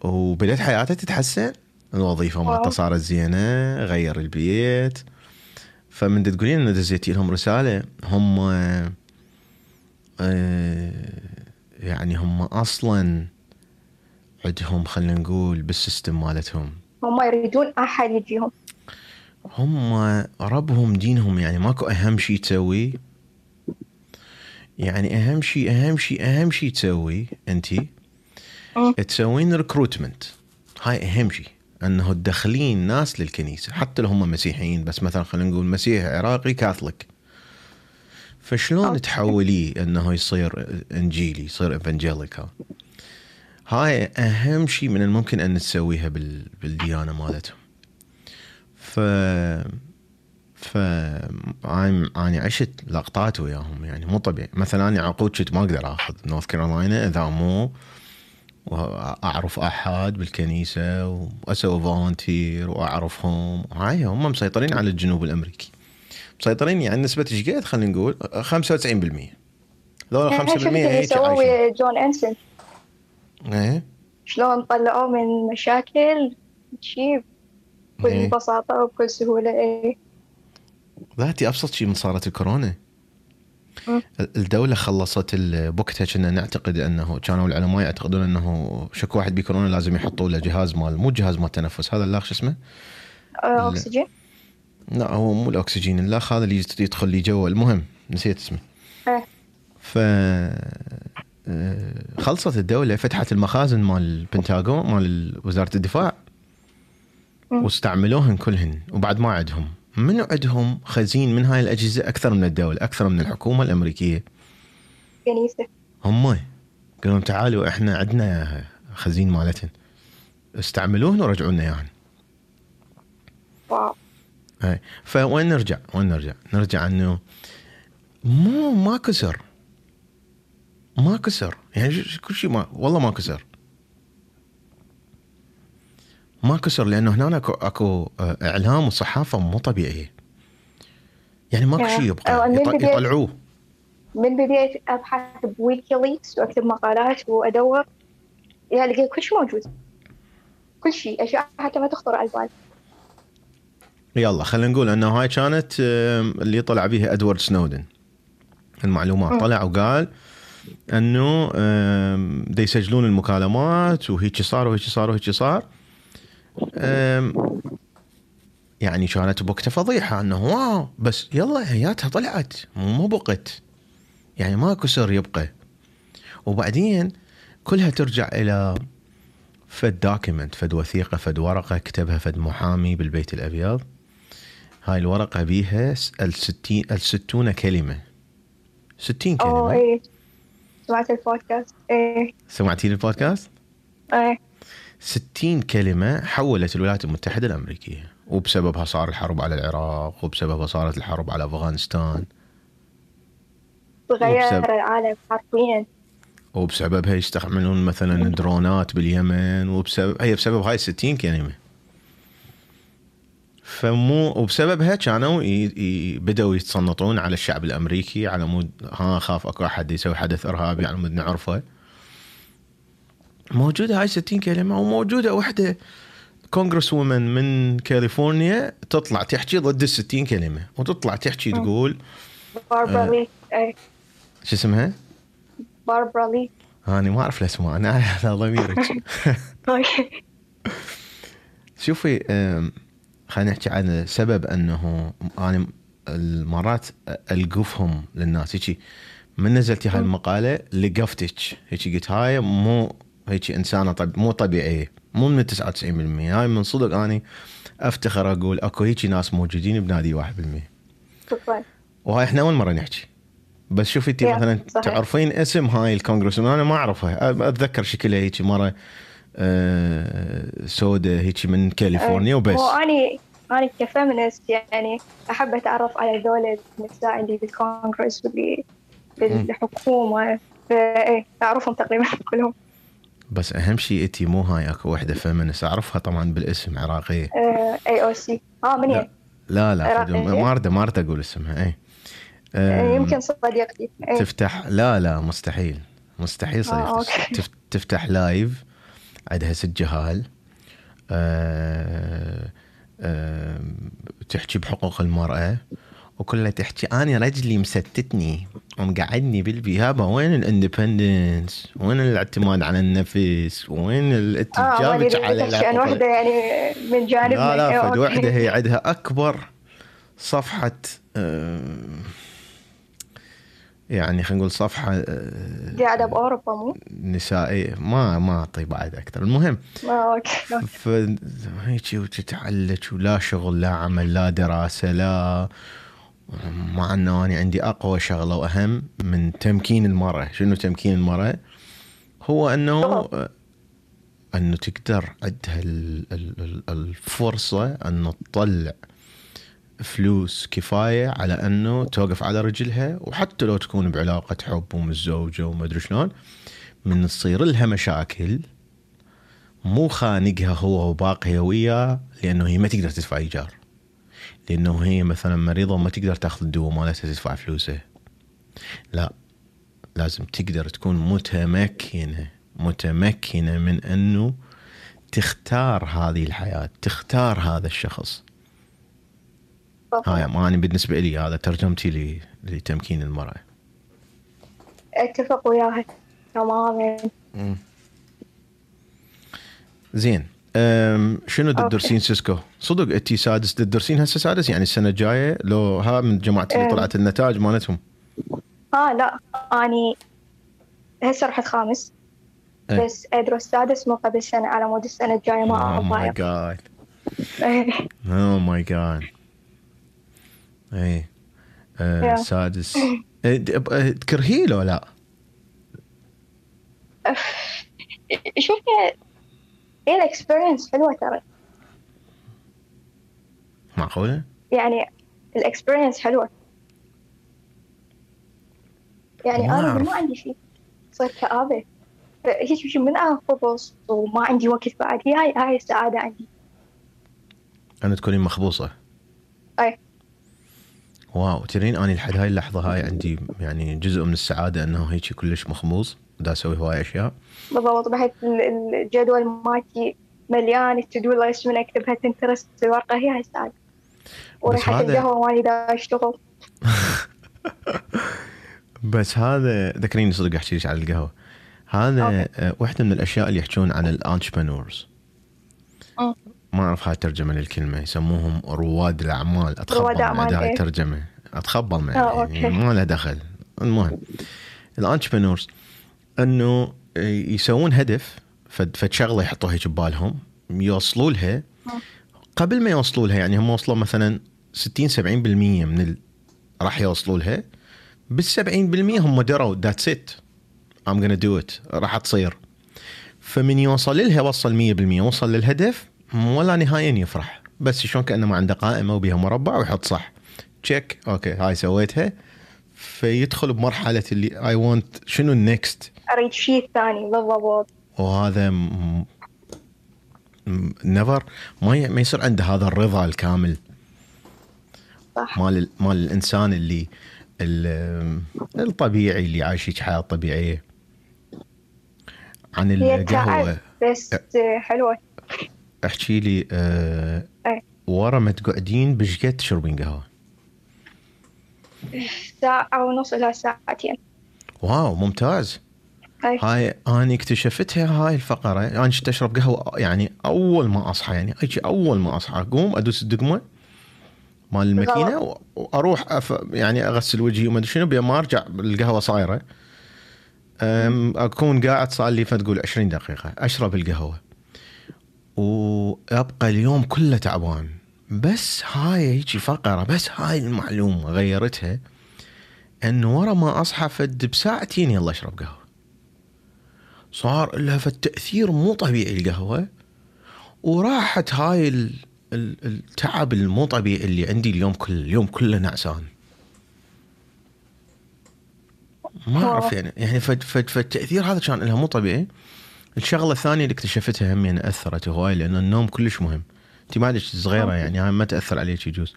S1: وبدأت حياته تتحسن؟ الوظيفة مالته صارت زينة غير البيت. فمن تقولين انه دزيتي لهم رسالة هم آه، يعني هم أصلا عندهم خلينا نقول بال system مالتهم.
S2: هم يريدون أحد يجيهم.
S1: هم ربهم دينهم يعني ماكو أهم شيء تسوي. يعني أهم شيء أهم شيء أهم شيء تسوي انت تسوين recruitment هاي أهم شيء أنه تدخلين ناس للكنيسة حتى لو هم مسيحيين بس مثلا خلينا نقول مسيحي عراقي كاثوليك فشلون تحوليه أنه يصير إنجيلي يصير evangelical هاي أهم شيء من الممكن أن تسويها بالديانة مالتهم. ف ف أنا عشت لقطات وياهم يعني مو طبيعي. مثلا أنا عقود كنت ما أقدر آخذ نورث كارولاينا إذا مو وأعرف أحد بالكنيسة واسوي volunteer وأعرفهم. هاي هم مسيطرين على الجنوب الأمريكي. مسيطرين يعني نسبة إيش قد؟ خلينا نقول 95% ذولا 5%
S2: هيك سووا جون انسن
S1: إيه.
S2: شلون طلعوه من مشاكل شيء بكل إيه. بساطة وبكل سهولة إيه.
S1: ذاتي أبسط شيء من صارت الكورونا. الدولة خلصت بوقتها كنا نعتقد أنه كانوا العلماء يعتقدون أنه شكو واحد بكورونا لازم يحطوا له جهاز مال مو جهاز مال تنفس هذا الاخ شو اسمه؟
S2: أكسجين؟
S1: لا هو مو الأكسجين الاخ هذا اللي يدخل لي جوا المهم نسيت اسمه.
S2: إيه
S1: ف خلصت الدولة فتحت المخازن مال البنتاغون مال وزارة الدفاع واستعملوهن كلهن وبعد ما عندهم منو عندهم خزين من هاي الأجهزة أكثر من الدولة أكثر من الحكومة الأمريكية؟
S2: كنيسه
S1: هم. قالوا تعالوا إحنا عندنا خزين مالتهم استعملوهن ورجعوا لنا اياهن
S2: واو
S1: فوين نرجع؟ وين نرجع؟ نرجع إنه مو ما كسر. ما كسر. يعني كل شيء ما والله ما كسر. ما كسر لأنه هنا أكو اكو آه، إعلام وصحافة مو طبيعية. يعني ماكو شيء يبقى يطلعوه.
S2: من بديت ابحث بويكيليكس واكتب مقالات وأدور يا لقيت كل شيء موجود. كل شيء أشياء حتى ما تخطر على البال.
S1: يلا خلينا نقول أنه هاي كانت اللي طلع بيها إدوارد سنودن. المعلومات. طلع وقال أنه يسجلون المكالمات وهيك صار وهيك صار وهيك صار. يعني كانت بوقتها فضيحة أنه wow بس يلا هياتها طلعت مو بقت. يعني ماكو سر يبقى. وبعدين كلها ترجع إلى فد document فد وثيقة فد ورقة كتبها فد محامي بالبيت الأبيض. هاي الورقة بيها الستين الستون كلمة. ستين
S2: أوه
S1: كلمة.
S2: إيه. سمعت البودكاست؟ إيه.
S1: سمعتي البودكاست؟
S2: إيه.
S1: 60 كلمة حولت الولايات المتحدة الأمريكية وبسببها صار الحرب على العراق وبسببها صارت الحرب على أفغانستان.
S2: تغير
S1: وبسبب-
S2: العالم حرفيا.
S1: وبسببها يستعملون مثلا درونات باليمن وبسبب هي بسبب هاي 60 كلمة. فمو وبسببها كانوا ي... ي... بدأوا يتصنطون على الشعب الأمريكي على مود ها خاف أكو أحد يسوي حدث إرهابي على مود نعرفه. موجودة هاي 60 كلمة وموجودة وحدة. congresswoman من كاليفورنيا تطلع تحكي ضد ال 60 كلمة وتطلع تحكي
S2: مم.
S1: تقول
S2: باربرا لي إيه.
S1: شو اسمها؟
S2: باربرا لي
S1: أنا ما أعرف الأسماء أنا <laughs> على ضميرك. <laughs> شوفي خلينا نحكي عن سبب أنه أنا المرات ألقفهم للناس. هيك من نزلتي هاي المقالة لقفتك. هيك قلت هاي مو هيك إنسانة طب مو طبيعية مو من 99% هاي من صدق أني أفتخر أقول أكو هيك ناس موجودين بنادي 1%
S2: شكرا
S1: وهاي إحنا أول مرة نحكي. بس شوفي
S2: أنت
S1: مثلا
S2: صحيح.
S1: تعرفين اسم هاي الكونغرس؟ أنا ما أعرفها. أتذكر شكلها هيك مرة آه، سوداء هيك من كاليفورنيا وبس.
S2: هو أني أني كفيمنست يعني أحب أتعرف على ذول النساء اللي بالكونغرس واللي بالحكومة. فايه أعرفهم تقريبا كلهم.
S1: بس أهم شيء انت مو هاي أكو وحدة feminist أعرفها طبعا بالاسم
S2: عراقية. AOC آه من
S1: لا.
S2: هي؟
S1: لا لا
S2: عراقية؟
S1: ما اريد ما اريد أقول اسمها اي
S2: آه،
S1: أم،
S2: يمكن صديقتي. إيه.
S1: تفتح لا لا مستحيل. مستحيل
S2: آه،
S1: صديقتي. <laughs> تفتح live عندها ست جهال آه، آه، تحكي بحقوق المرأة. وكلها تحكي أنا رجلي مستتني ومقعدني بالبيابة وين الإندبندنس؟ وين الاعتماد على النفس؟ وين ال- انت
S2: آه ما
S1: جابك
S2: ادري
S1: على
S2: عن
S1: الحقوق
S2: وحده يعني من جانبنا
S1: لا لا فد. وحده هي عندها أكبر صفحة آه، يعني خلينا نقول صفحة آه،
S2: قاعدة باوروبا مو؟
S1: نسائية. ما ما أعطي بعد أكثر. المهم
S2: آه، أوكي.
S1: فهيك وتتعلج ولا شغل لا عمل لا دراسة لا مع أنه أنا عندي أقوى شغلة وأهم من تمكين المرأة، شنو تمكين المرأة؟ هو
S2: أنه.
S1: أنه تقدر عندها ال- ال- ال- الفرصة انه تطلع فلوس كفاية على أنه توقف على رجلها وحتى لو تكون بعلاقة حب ومتزوجة وما ادري شلون من تصير لها مشاكل مو خانقها هو وباقيه وياه لأنه هي ما تقدر تدفع إيجار لأنه هي مثلا مريضة وما تقدر تأخذ الدواء مالتها تدفع فلوسه. لا لازم تقدر تكون متمكنة متمكنة من أنه تختار هذه الحياة تختار هذا الشخص. هاي أنا بالنسبة لي هذا ترجمتي لي لتمكين المرأة.
S2: اتفق وياها تماما.
S1: زين. شنو
S2: أوكي.
S1: تدرسين سيسكو؟ صدق انت سادس تدرسين هسه سادس يعني السنة الجاية لو ها من جماعة اللي
S2: أم.
S1: طلعت النتائج مالتهم
S2: آه لا أني هسه رحت خامس
S1: إيه.
S2: بس ادرس سادس مو قبل سنة على مود السنة الجاية ما
S1: ماي جاد
S2: إيه.
S1: اوه ماي جاد اي. سادس إيه، تكرهيه لو لا؟
S2: شوف هي- هي ال experience حلوة ترى؟
S1: معقولة؟
S2: يعني ال experience حلوة. يعني
S1: ما أعرف.
S2: ما عندي شيء صار كآبة. هيك شيء من انخبص وما عندي وقت بعد. هي هاي هاي السعادة عندي.
S1: أنا تكونين مخبوصة.
S2: أي.
S1: wow تدرين أني لحد هاي اللحظة هاي عندي يعني جزء من السعادة إنه هيك كلش مخبوص دا أسوي هواي أشياء.
S2: بالضبط بحيث ال- الجدول مالتي مليان ال to-do list من اكتبها تنترست في ورقة هي هاي الساعة. وريحه
S1: هذا-
S2: القهوة مالي دا أشتغل. <laughs>
S1: بس هذا ذكريني صدق أحكي لك على القهوة. هذا واحدة من الأشياء اللي يحكون عن ال entrepreneurs
S2: أم.
S1: ما أعرف هاي ترجمه للكلمة. يسموهم رواد الأعمال. أتخبل
S2: رواد أعمال، إيه.
S1: الترجمة. أتخبل
S2: آه،
S1: يعني. ما له دخل. المهم ال entrepreneurs انه يسوون هدف فد شغلة يحطوها هيك ببالهم يوصلوا لها قبل ما يوصلوا لها يعني هم وصلوا مثلا 60 70% من ال... راح يوصلوا لها بال 70% هم دروا that's it I'm gonna do it. راح تصير. فمن يوصل لها وصل 100% وصل للهدف ولا نهاية يفرح. بس شلون كأنه ما عنده قائمة وبيها مربع ويحط صح. check okay هاي سويتها. فيدخل بمرحلة اللي I want شنو ال
S2: next أريد شيء ثاني بالضبط.
S1: وهذا never ما ي- ما يصير عنده هذا الرضا الكامل.
S2: صح.
S1: مال ال- مال الإنسان اللي ال- الطبيعي اللي عايش حياة طبيعية. عن
S2: القهوة. بس حلوة.
S1: احكي لي آه
S2: إيه.
S1: ورا ما تقعدين بش قد تشربين قهوة؟
S2: ساعة ونص إلى ساعتين.
S1: wow ممتاز.
S2: هاي
S1: هاي أنا اكتشفتها هاي الفقرة أنا كنت أشرب قهوة يعني أول ما أصحى يعني أجي أول ما أصحى أقوم أدوس الدقمة مال الماكينة و- وأروح أف يعني أغسل وجهي وما أدري شنو ما أرجع القهوة صايرة أم، أكون قاعد صار لي فتقول 20 دقيقة أشرب القهوة. وأبقى اليوم كله تعبان. بس هاي هيجي فقرة بس هاي المعلومة غيرتها انه ورا ما أصحى فد بساعتين يلا أشرب قهوة. صار لها فالتأثير مو طبيعي القهوة وراحت هاي ال- ال- التعب المو طبيعي اللي عندي اليوم كل اليوم كله نعسان. ما أعرف يعني يعني فالتأثير هذا كان لها مو طبيعي. الشغلة الثانية اللي اكتشفتها هم يعني أثرت هواي لأن النوم كلش مهم. أنت ما صغيرة يعني هاي ما تأثر عليك يجوز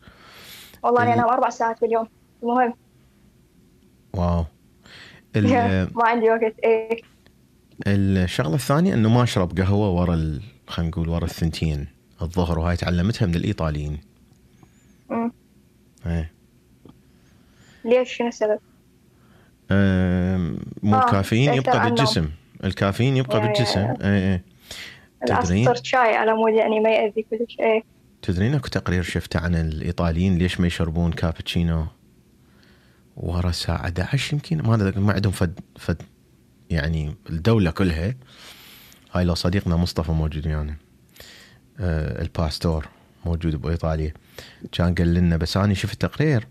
S2: والله أنا
S1: ال-
S2: أنام أربع ساعات باليوم المهم
S1: واو. <laughs>
S2: ما عندي وقت. إيه.
S1: الشغلة الثانية إنه ما أشرب قهوة ورا ال... خلينا نقول ورا الثنتين. الظهر وهاي تعلمتها من الإيطاليين.
S2: أمم.
S1: إيه.
S2: ليش؟ شنو السبب؟
S1: مو
S2: آه،
S1: الكافيين يبقى. بالجسم. الكافيين يبقى
S2: يا-
S1: بالجسم.
S2: yeah.
S1: إيه إيه. تدرين؟
S2: شاي على مود يعني ما يأذي كلش إيه.
S1: تدرين أكو تقرير شفته عن الإيطاليين ليش ما يشربون كابتشينو ورا الساعة 11 يمكن؟ ما ما عندهم فد فد يعني الدولة كلها هاي لو صديقنا مصطفى موجود يعني آه الباستور موجود بإيطاليا. كان قال لنا بس أنا شفت تقرير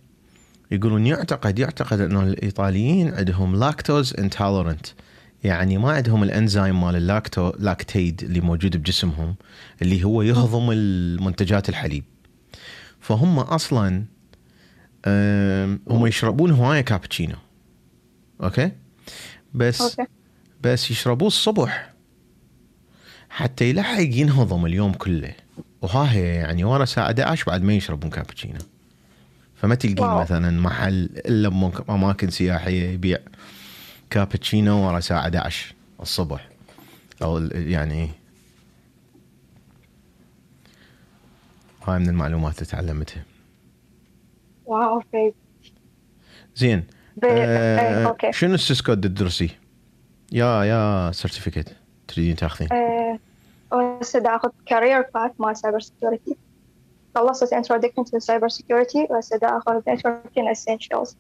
S1: يقولون يعتقد يعتقد إنه الإيطاليين عندهم lactose intolerant يعني ما عندهم الإنزيم مال ال lacto lactase اللي موجود بجسمهم اللي هو يهضم المنتجات الحليب. فهم أصلا هم يشربون هواية كابتشينو. okay؟ بس
S2: okay.
S1: بس يشربوه الصبح. حتى يلحق ينهضم اليوم كله. وها هي يعني ورا الساعة 11 بعد ما يشربون كابتشينو. فما تلقين. مثلا محل إلا أماكن سياحية يبيع كابتشينو ورا الساعة 11 الصبح. أو يعني هاي من المعلومات اللي تعلمتها.
S2: wow
S1: زين.
S2: ب- إيه،
S1: آه
S2: okay.
S1: شنو ال Cisco اللي تدرسيه؟ يا يا certificate تريدين تاخذين؟
S2: آه، هسه دا اخذ career path مال cyber security خلصت introduction to cyber security وهسه دا اخذ networking essentials.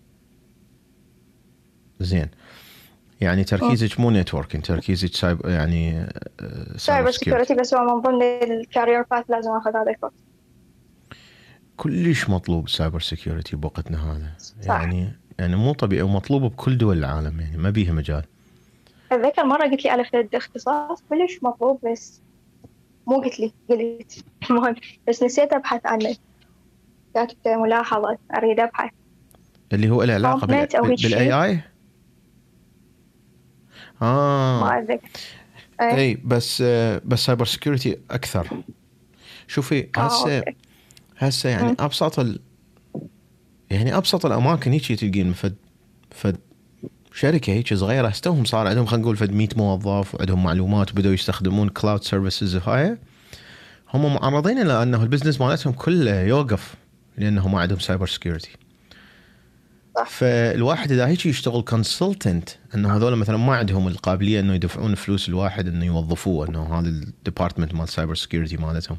S1: زين. يعني تركيزك مو networking تركيزك cyb يعني
S2: cyber security بس هو من ضمن ال career path لازم أخذ هذا ال course.
S1: كلش مطلوب ال cyber security بوقتنا هذا.
S2: صح.
S1: يعني يعني مو طبيعي ومطلوب بكل دول العالم يعني ما بيها مجال
S2: أتذكر مرة قلت لي على فد اختصاص كلش مطلوب بس مو قلت لي قلت <laughs> المهم بس نسيت أبحث عنه كانت ملاحظة أريد أبحث
S1: اللي هو له
S2: شيء.
S1: بال AI
S2: ما
S1: آه
S2: أتذكر إيه.
S1: اي بس آه، بس cyber security أكثر شوفي
S2: آه،
S1: هسه. هسه يعني. أبسط ال... يعني أبسط الأماكن هيك تلقين فد فد شركة هيك صغيرة استوهم صار عندهم خلينا نقول فد 100 موظف وعندهم معلومات وبدأوا يستخدمون cloud services وهاي هم معرضين إلى أنه ال business مالتهم كله يوقف لأنه ما عندهم cyber
S2: security.
S1: فالواحد إذا هيك يشتغل consultant إنه هذول مثلا ما عندهم القابلية إنه يدفعون فلوس الواحد إنه يوظفوه إنه هذا ال department مال cyber security مالتهم.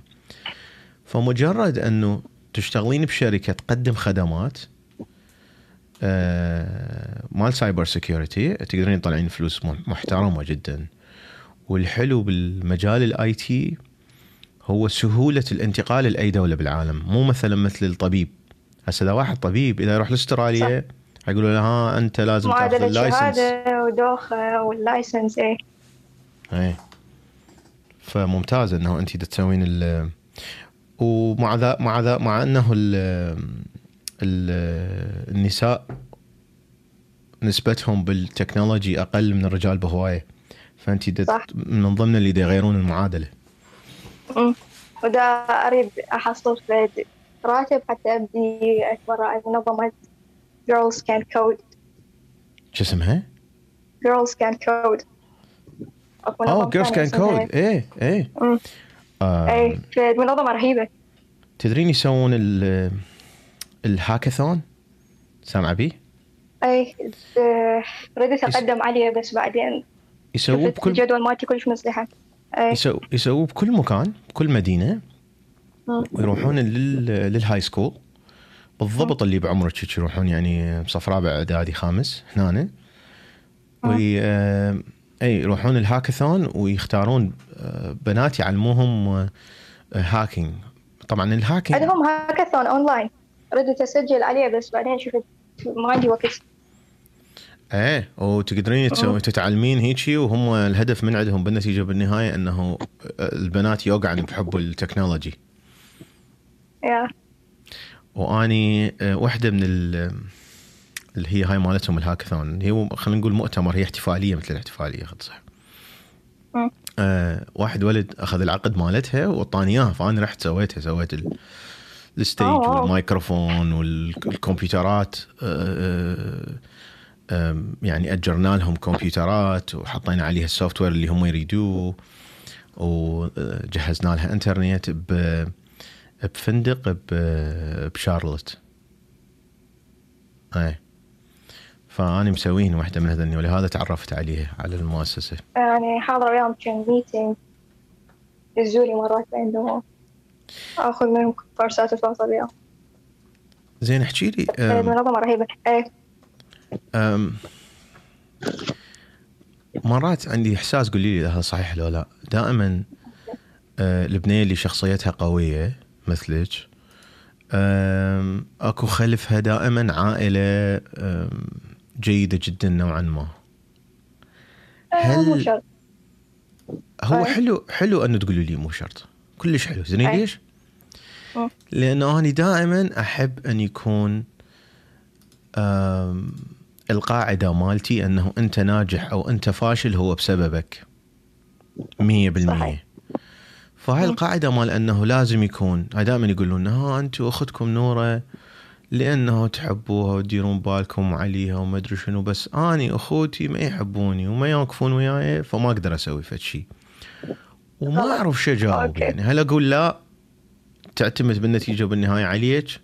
S1: فمجرد إنه تشتغلين بشركة تقدم خدمات آه، مال cyber security تقدرين تطلعين فلوس محترمة جدا. والحلو بالمجال ال IT هو سهولة الانتقال لأي دولة بالعالم. مو مثلا مثل الطبيب. هسه إذا واحد طبيب إذا يروح لأستراليا يقولوا له ها أنت لازم
S2: تأخذ
S1: ال
S2: license ودوخة وال license
S1: إيه. إيه. فممتاز إنه أنت تسوين ومع ذا مع ذا مع أنه ال ال النساء نسبتهم بال technology أقل من الرجال بهواية
S2: فأنت.
S1: من ضمن اللي دا يغيرون المعادلة
S2: أمم. ودا أريد أحصل في راتب حتى ابدي اتبرع بمنظمة Girls Can Code
S1: شو اسمها؟
S2: Girls Can Code أوه
S1: كان
S2: اسمها-
S1: كود إيه إيه
S2: أمم. اي في منظمة رهيبة.
S1: تدرين يسوون ال الهاكاثون؟ سامعة بيه؟
S2: اي رديت اقدم عليه بس بعدين
S1: يسووه بكل
S2: الجدول مالتي كلش مزدحم. اي
S1: يسو... يسووه بكل مكان بكل
S2: مدينة.
S1: ويروحون لل... لل high school بالضبط اللي بعمرك يروحون يعني صف رابع إعدادي خامس هنا. وي... آه، إي يروحون الهاكاثون ويختارون آه، بنات يعلموهم آه، hacking. طبعا ال hacking
S2: عندهم hackathon online. ردت اسجل عليه بس بعدين شفت ما عندي وقت.
S1: إيه وتقدرين تسوي تتعلمين هيجي وهم الهدف من عندهم بالنتيجه بالنهاية إنه البنات يوقعن بحب ال
S2: technology.
S1: Yeah. وأني آه، واحدة من ال- اللي هي هاي مالتهم الهاكاثون هو خلينا نقول مؤتمر هي احتفالية مثل الاحتفالية خد صح. آه واحد ولد أخذ العقد مالتها واعطاني اياها فأنا رحت سويتها سويت ال-
S2: ال stage.
S1: والمايكروفون والكمبيوترات آه، آه، يعني أجرنا لهم كمبيوترات وحطينا عليها ال software اللي هم يريدوه وجهزنا لها إنترنت ب بفندق بشارلوت اي فاني مسوين واحدة من هذني ولهذا تعرفت عليها على المؤسسة.
S2: يعني حاضرة وياهم كان ميتينج يزولي مرات عندهم. آخذ منهم كورسات اتواصل وياهم
S1: زين احكي لي
S2: آه،
S1: أم،
S2: منظمة رهيبة. إيه.
S1: أم، مرات عندي إحساس قولي لي إذا هذا صحيح لو لا. دائما آه، البنيه اللي شخصيتها قوية مثلك. أكو خلفها دائما عائلة جيدة جدا نوعا ما
S2: آه،
S1: هل-
S2: مو شرط
S1: هو. حلو حلو انه تقولوا لي مو شرط كلش حلو زين. ليش؟ لأنه أنا دائما أحب أن يكون القاعدة مالتي أنه أنت ناجح أو أنت فاشل هو بسببك 100%
S2: صحيح.
S1: فهاي. القاعدة مال أنه لازم يكون دائما يقولون ها أنتم أختكم نورة لأنه تحبوها وتديرون بالكم عليها وما أدري شنو بس أني أخوتي ما يحبوني وما يوقفون وياي فما أقدر أسوي فد شيء وما. أعرف شو
S2: أجاوب.
S1: يعني هل أقول لا تعتمد بالنتيجة بالنهاية عليك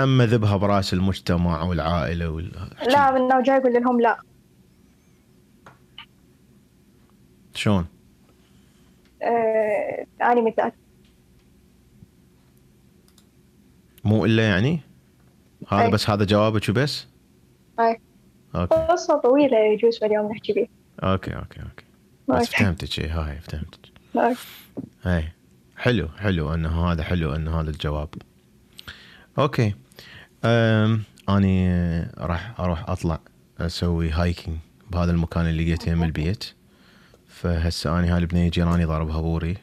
S1: أما ذبها برأس المجتمع والعائلة وال
S2: لا من جاي يقول لهم لا
S1: شلون؟
S2: آه، اني مثال
S1: مو إلا يعني؟ هذا
S2: أي.
S1: بس هذا جوابك وبس؟
S2: هاي
S1: okay
S2: قصة طويلة يجوز في اليوم نحكي بيه
S1: okay okay okay بس. فهمتك إيه، هاي فهمتك. اي حلو حلو إنه هذا حلو إنه هذا الجواب okay أم أني راح أروح أطلع أسوي hiking بهذا المكان اللي لقيته يم البيت فهسه أني هاي البنيه جيراني ضاربها بوري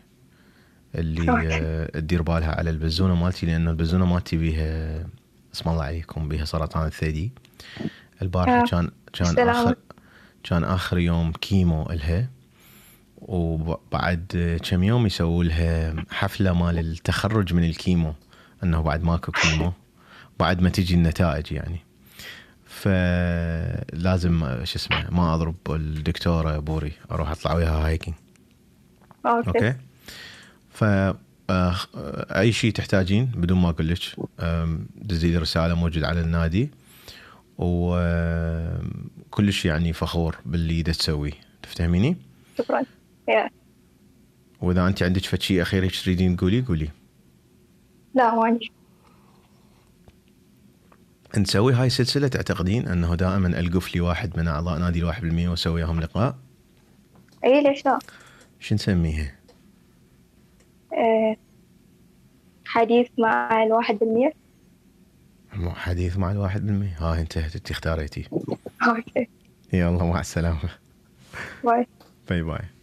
S1: اللي. آه، تدير بالها على البزونه مالتي لأنه البزونه مالتي بيها اسم الله عليكم بيها سرطان الثدي. البارحة
S2: آه.
S1: كان كان. اخر كان آخر يوم chemo إلها. وبعد كم يوم يسووا لها حفلة مال التخرج من ال chemo إنه بعد ماكو chemo بعد ما تجي النتائج يعني. فلازم شو اسمه ما أضرب الدكتورة بوري أروح أطلع وياها hiking.
S2: Okay.
S1: Okay? ف أي شيء تحتاجين بدون ما أقول لك دزي لي رساله موجود على النادي. وكلش يعني فخور باللي دا تسويه. تفتهميني؟
S2: شكرا. يا
S1: وإذا أنت عندك فد شيء أخير تريدين تقولي قولي.
S2: لا ما عندي.
S1: نسوي هاي السلسله تعتقدين أنه دائما ألقف لي واحد من أعضاء نادي الواحد بالمية وأسوي وياهم لقاء؟
S2: اي ليش لا؟
S1: شو نسميها؟
S2: آه، حديث مع الواحد بالمية.
S1: حديث مع الواحد بالمية. هاي انتهت انت اختاريتي. <laughs>
S2: Okay.
S1: يلا مع السلامة.
S2: Bye.
S1: Bye bye.